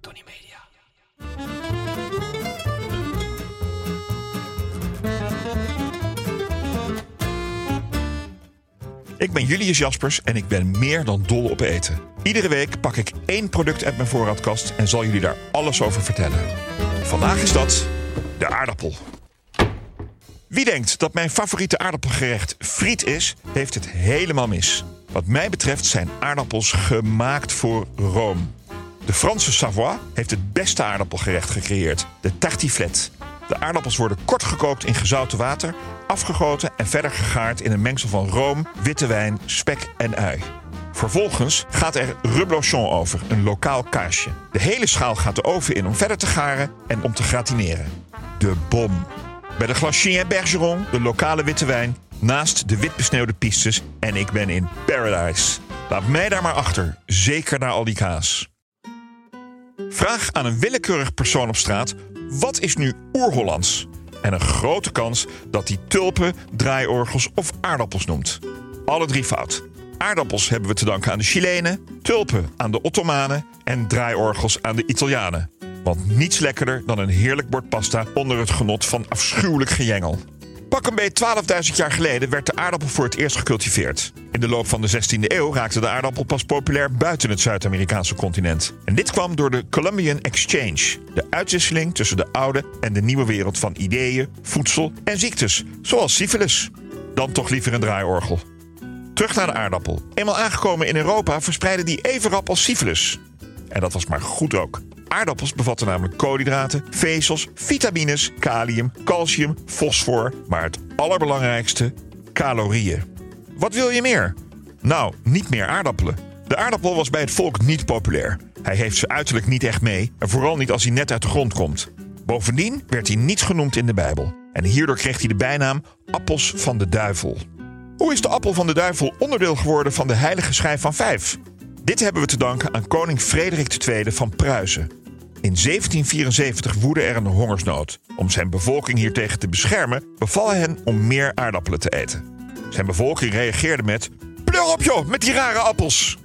Tony Media. Ik ben Julius Jaspers en ik ben meer dan dol op eten. Iedere week pak ik één product uit mijn voorraadkast en zal jullie daar alles over vertellen. Vandaag is dat de aardappel. Wie denkt dat mijn favoriete aardappelgerecht friet is, heeft het helemaal mis. Wat mij betreft zijn aardappels gemaakt voor Rome. De Franse Savoie heeft het beste aardappelgerecht gecreëerd, de tartiflette. De aardappels worden kort gekookt in gezouten water, afgegoten en verder gegaard in een mengsel van room, witte wijn, spek en ui. Vervolgens gaat er reblochon over, een lokaal kaasje. De hele schaal gaat de oven in om verder te garen en om te gratineren. De bom. Bij de Glacier Bergeron, de lokale witte wijn, naast de wit besneeuwde pistes en ik ben in paradise. Laat mij daar maar achter, zeker na al die kaas. Vraag aan een willekeurig persoon op straat: wat is nu oer-Hollands? En een grote kans dat hij tulpen, draaiorgels of aardappels noemt. Alle drie fout. Aardappels hebben we te danken aan de Chilenen, tulpen aan de Ottomanen en draaiorgels aan de Italianen. Want niets lekkerder dan een heerlijk bord pasta onder het genot van afschuwelijk gejengel. Pak een beetje 12.000 jaar geleden werd de aardappel voor het eerst gecultiveerd. In de loop van de 16e eeuw raakte de aardappel pas populair buiten het Zuid-Amerikaanse continent. En dit kwam door de Columbian Exchange, de uitwisseling tussen de oude en de nieuwe wereld van ideeën, voedsel en ziektes, zoals syfilis. Dan toch liever een draaiorgel. Terug naar de aardappel. Eenmaal aangekomen in Europa verspreidde die even rap als syfilis. En dat was maar goed ook. Aardappels bevatten namelijk koolhydraten, vezels, vitamines, kalium, calcium, fosfor, maar het allerbelangrijkste, calorieën. Wat wil je meer? Nou, niet meer aardappelen. De aardappel was bij het volk niet populair. Hij heeft ze uiterlijk niet echt mee en vooral niet als hij net uit de grond komt. Bovendien werd hij niet genoemd in de Bijbel. En hierdoor kreeg hij de bijnaam appels van de duivel. Hoe is de appel van de duivel onderdeel geworden van de heilige schijf van vijf? Dit hebben we te danken aan koning Frederik II van Pruisen. In 1774 woedde er een hongersnood. Om zijn bevolking hiertegen te beschermen, beval hij hen om meer aardappelen te eten. Zijn bevolking reageerde met: Pleur op joh, met die rare appels!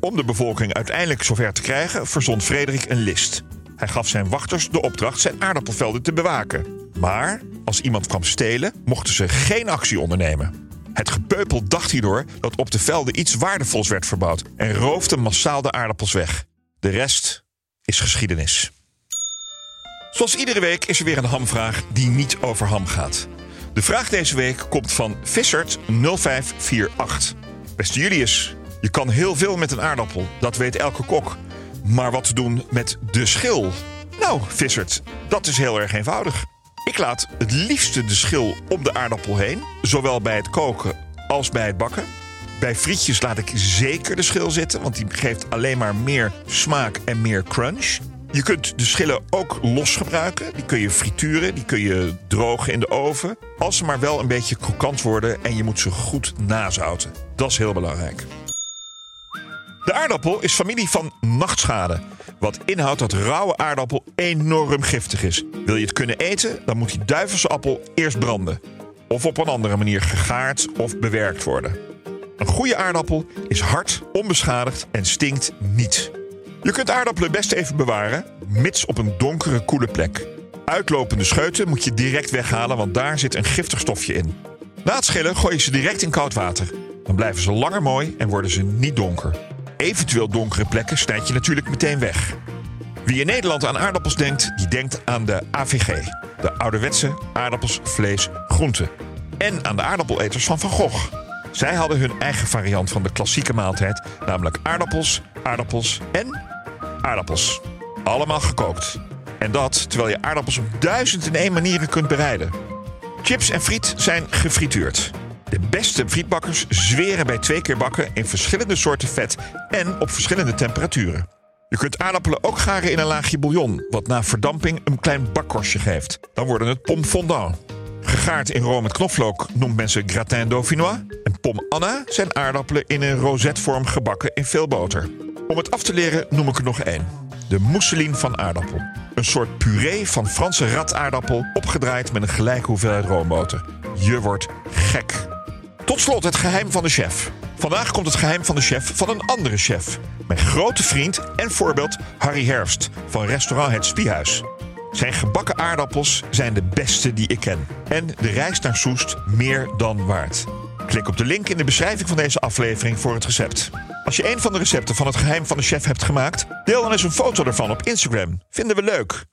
Om de bevolking uiteindelijk zover te krijgen, verzond Frederik een list. Hij gaf zijn wachters de opdracht zijn aardappelvelden te bewaken. Maar als iemand kwam stelen, mochten ze geen actie ondernemen. Het gepeupel dacht hierdoor dat op de velden iets waardevols werd verbouwd en roofde massaal de aardappels weg. De rest is geschiedenis. Zoals iedere week is er weer een hamvraag die niet over ham gaat. De vraag deze week komt van Vissert 0548. Beste Julius, je kan heel veel met een aardappel, dat weet elke kok. Maar wat te doen met de schil? Nou, Vissert, dat is heel erg eenvoudig. Ik laat het liefste de schil om de aardappel heen, zowel bij het koken als bij het bakken. Bij frietjes laat ik zeker de schil zitten, want die geeft alleen maar meer smaak en meer crunch. Je kunt de schillen ook los gebruiken. Die kun je frituren, die kun je drogen in de oven. Als ze maar wel een beetje krokant worden en je moet ze goed nazouten. Dat is heel belangrijk. De aardappel is familie van nachtschade. Wat inhoudt dat rauwe aardappel enorm giftig is. Wil je het kunnen eten, dan moet die duivelse appel eerst branden. Of op een andere manier gegaard of bewerkt worden. Een goede aardappel is hard, onbeschadigd en stinkt niet. Je kunt aardappelen best even bewaren, mits op een donkere, koele plek. Uitlopende scheuten moet je direct weghalen, want daar zit een giftig stofje in. Na het schillen gooi je ze direct in koud water. Dan blijven ze langer mooi en worden ze niet donker. Eventueel donkere plekken snijd je natuurlijk meteen weg. Wie in Nederland aan aardappels denkt, die denkt aan de AVG. De ouderwetse aardappels, vlees, groenten. En aan de aardappeleters van Van Gogh. Zij hadden hun eigen variant van de klassieke maaltijd, namelijk aardappels, aardappels en aardappels. Allemaal gekookt. En dat terwijl je aardappels op duizend en één manieren kunt bereiden. Chips en friet zijn gefrituurd. De beste frietbakkers zweren bij twee keer bakken in verschillende soorten vet en op verschillende temperaturen. Je kunt aardappelen ook garen in een laagje bouillon, wat na verdamping een klein bakkorstje geeft. Dan worden het pom fondant. Gegaard in room met knoflook noemt men ze gratin dauphinois. En pom Anna zijn aardappelen in een rozetvorm gebakken in veel boter. Om het af te leren noem ik er nog één. De mousseline van aardappel. Een soort puree van Franse rataardappel opgedraaid met een gelijke hoeveelheid roomboter. Je wordt gek. Tot slot het geheim van de chef. Vandaag komt het geheim van de chef van een andere chef. Mijn grote vriend en voorbeeld Harry Herfst van restaurant Het Spiehuis. Zijn gebakken aardappels zijn de beste die ik ken. En de reis naar Soest meer dan waard. Klik op de link in de beschrijving van deze aflevering voor het recept. Als je een van de recepten van het geheim van de chef hebt gemaakt, deel dan eens een foto ervan op Instagram. Vinden we leuk.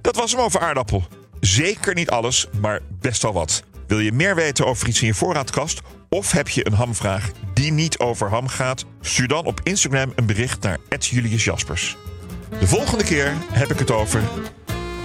Dat was hem over aardappel. Zeker niet alles, maar best wel wat. Wil je meer weten over iets in je voorraadkast? Of heb je een hamvraag die niet over ham gaat? Stuur dan op Instagram een bericht naar Julius Jaspers. De volgende keer heb ik het over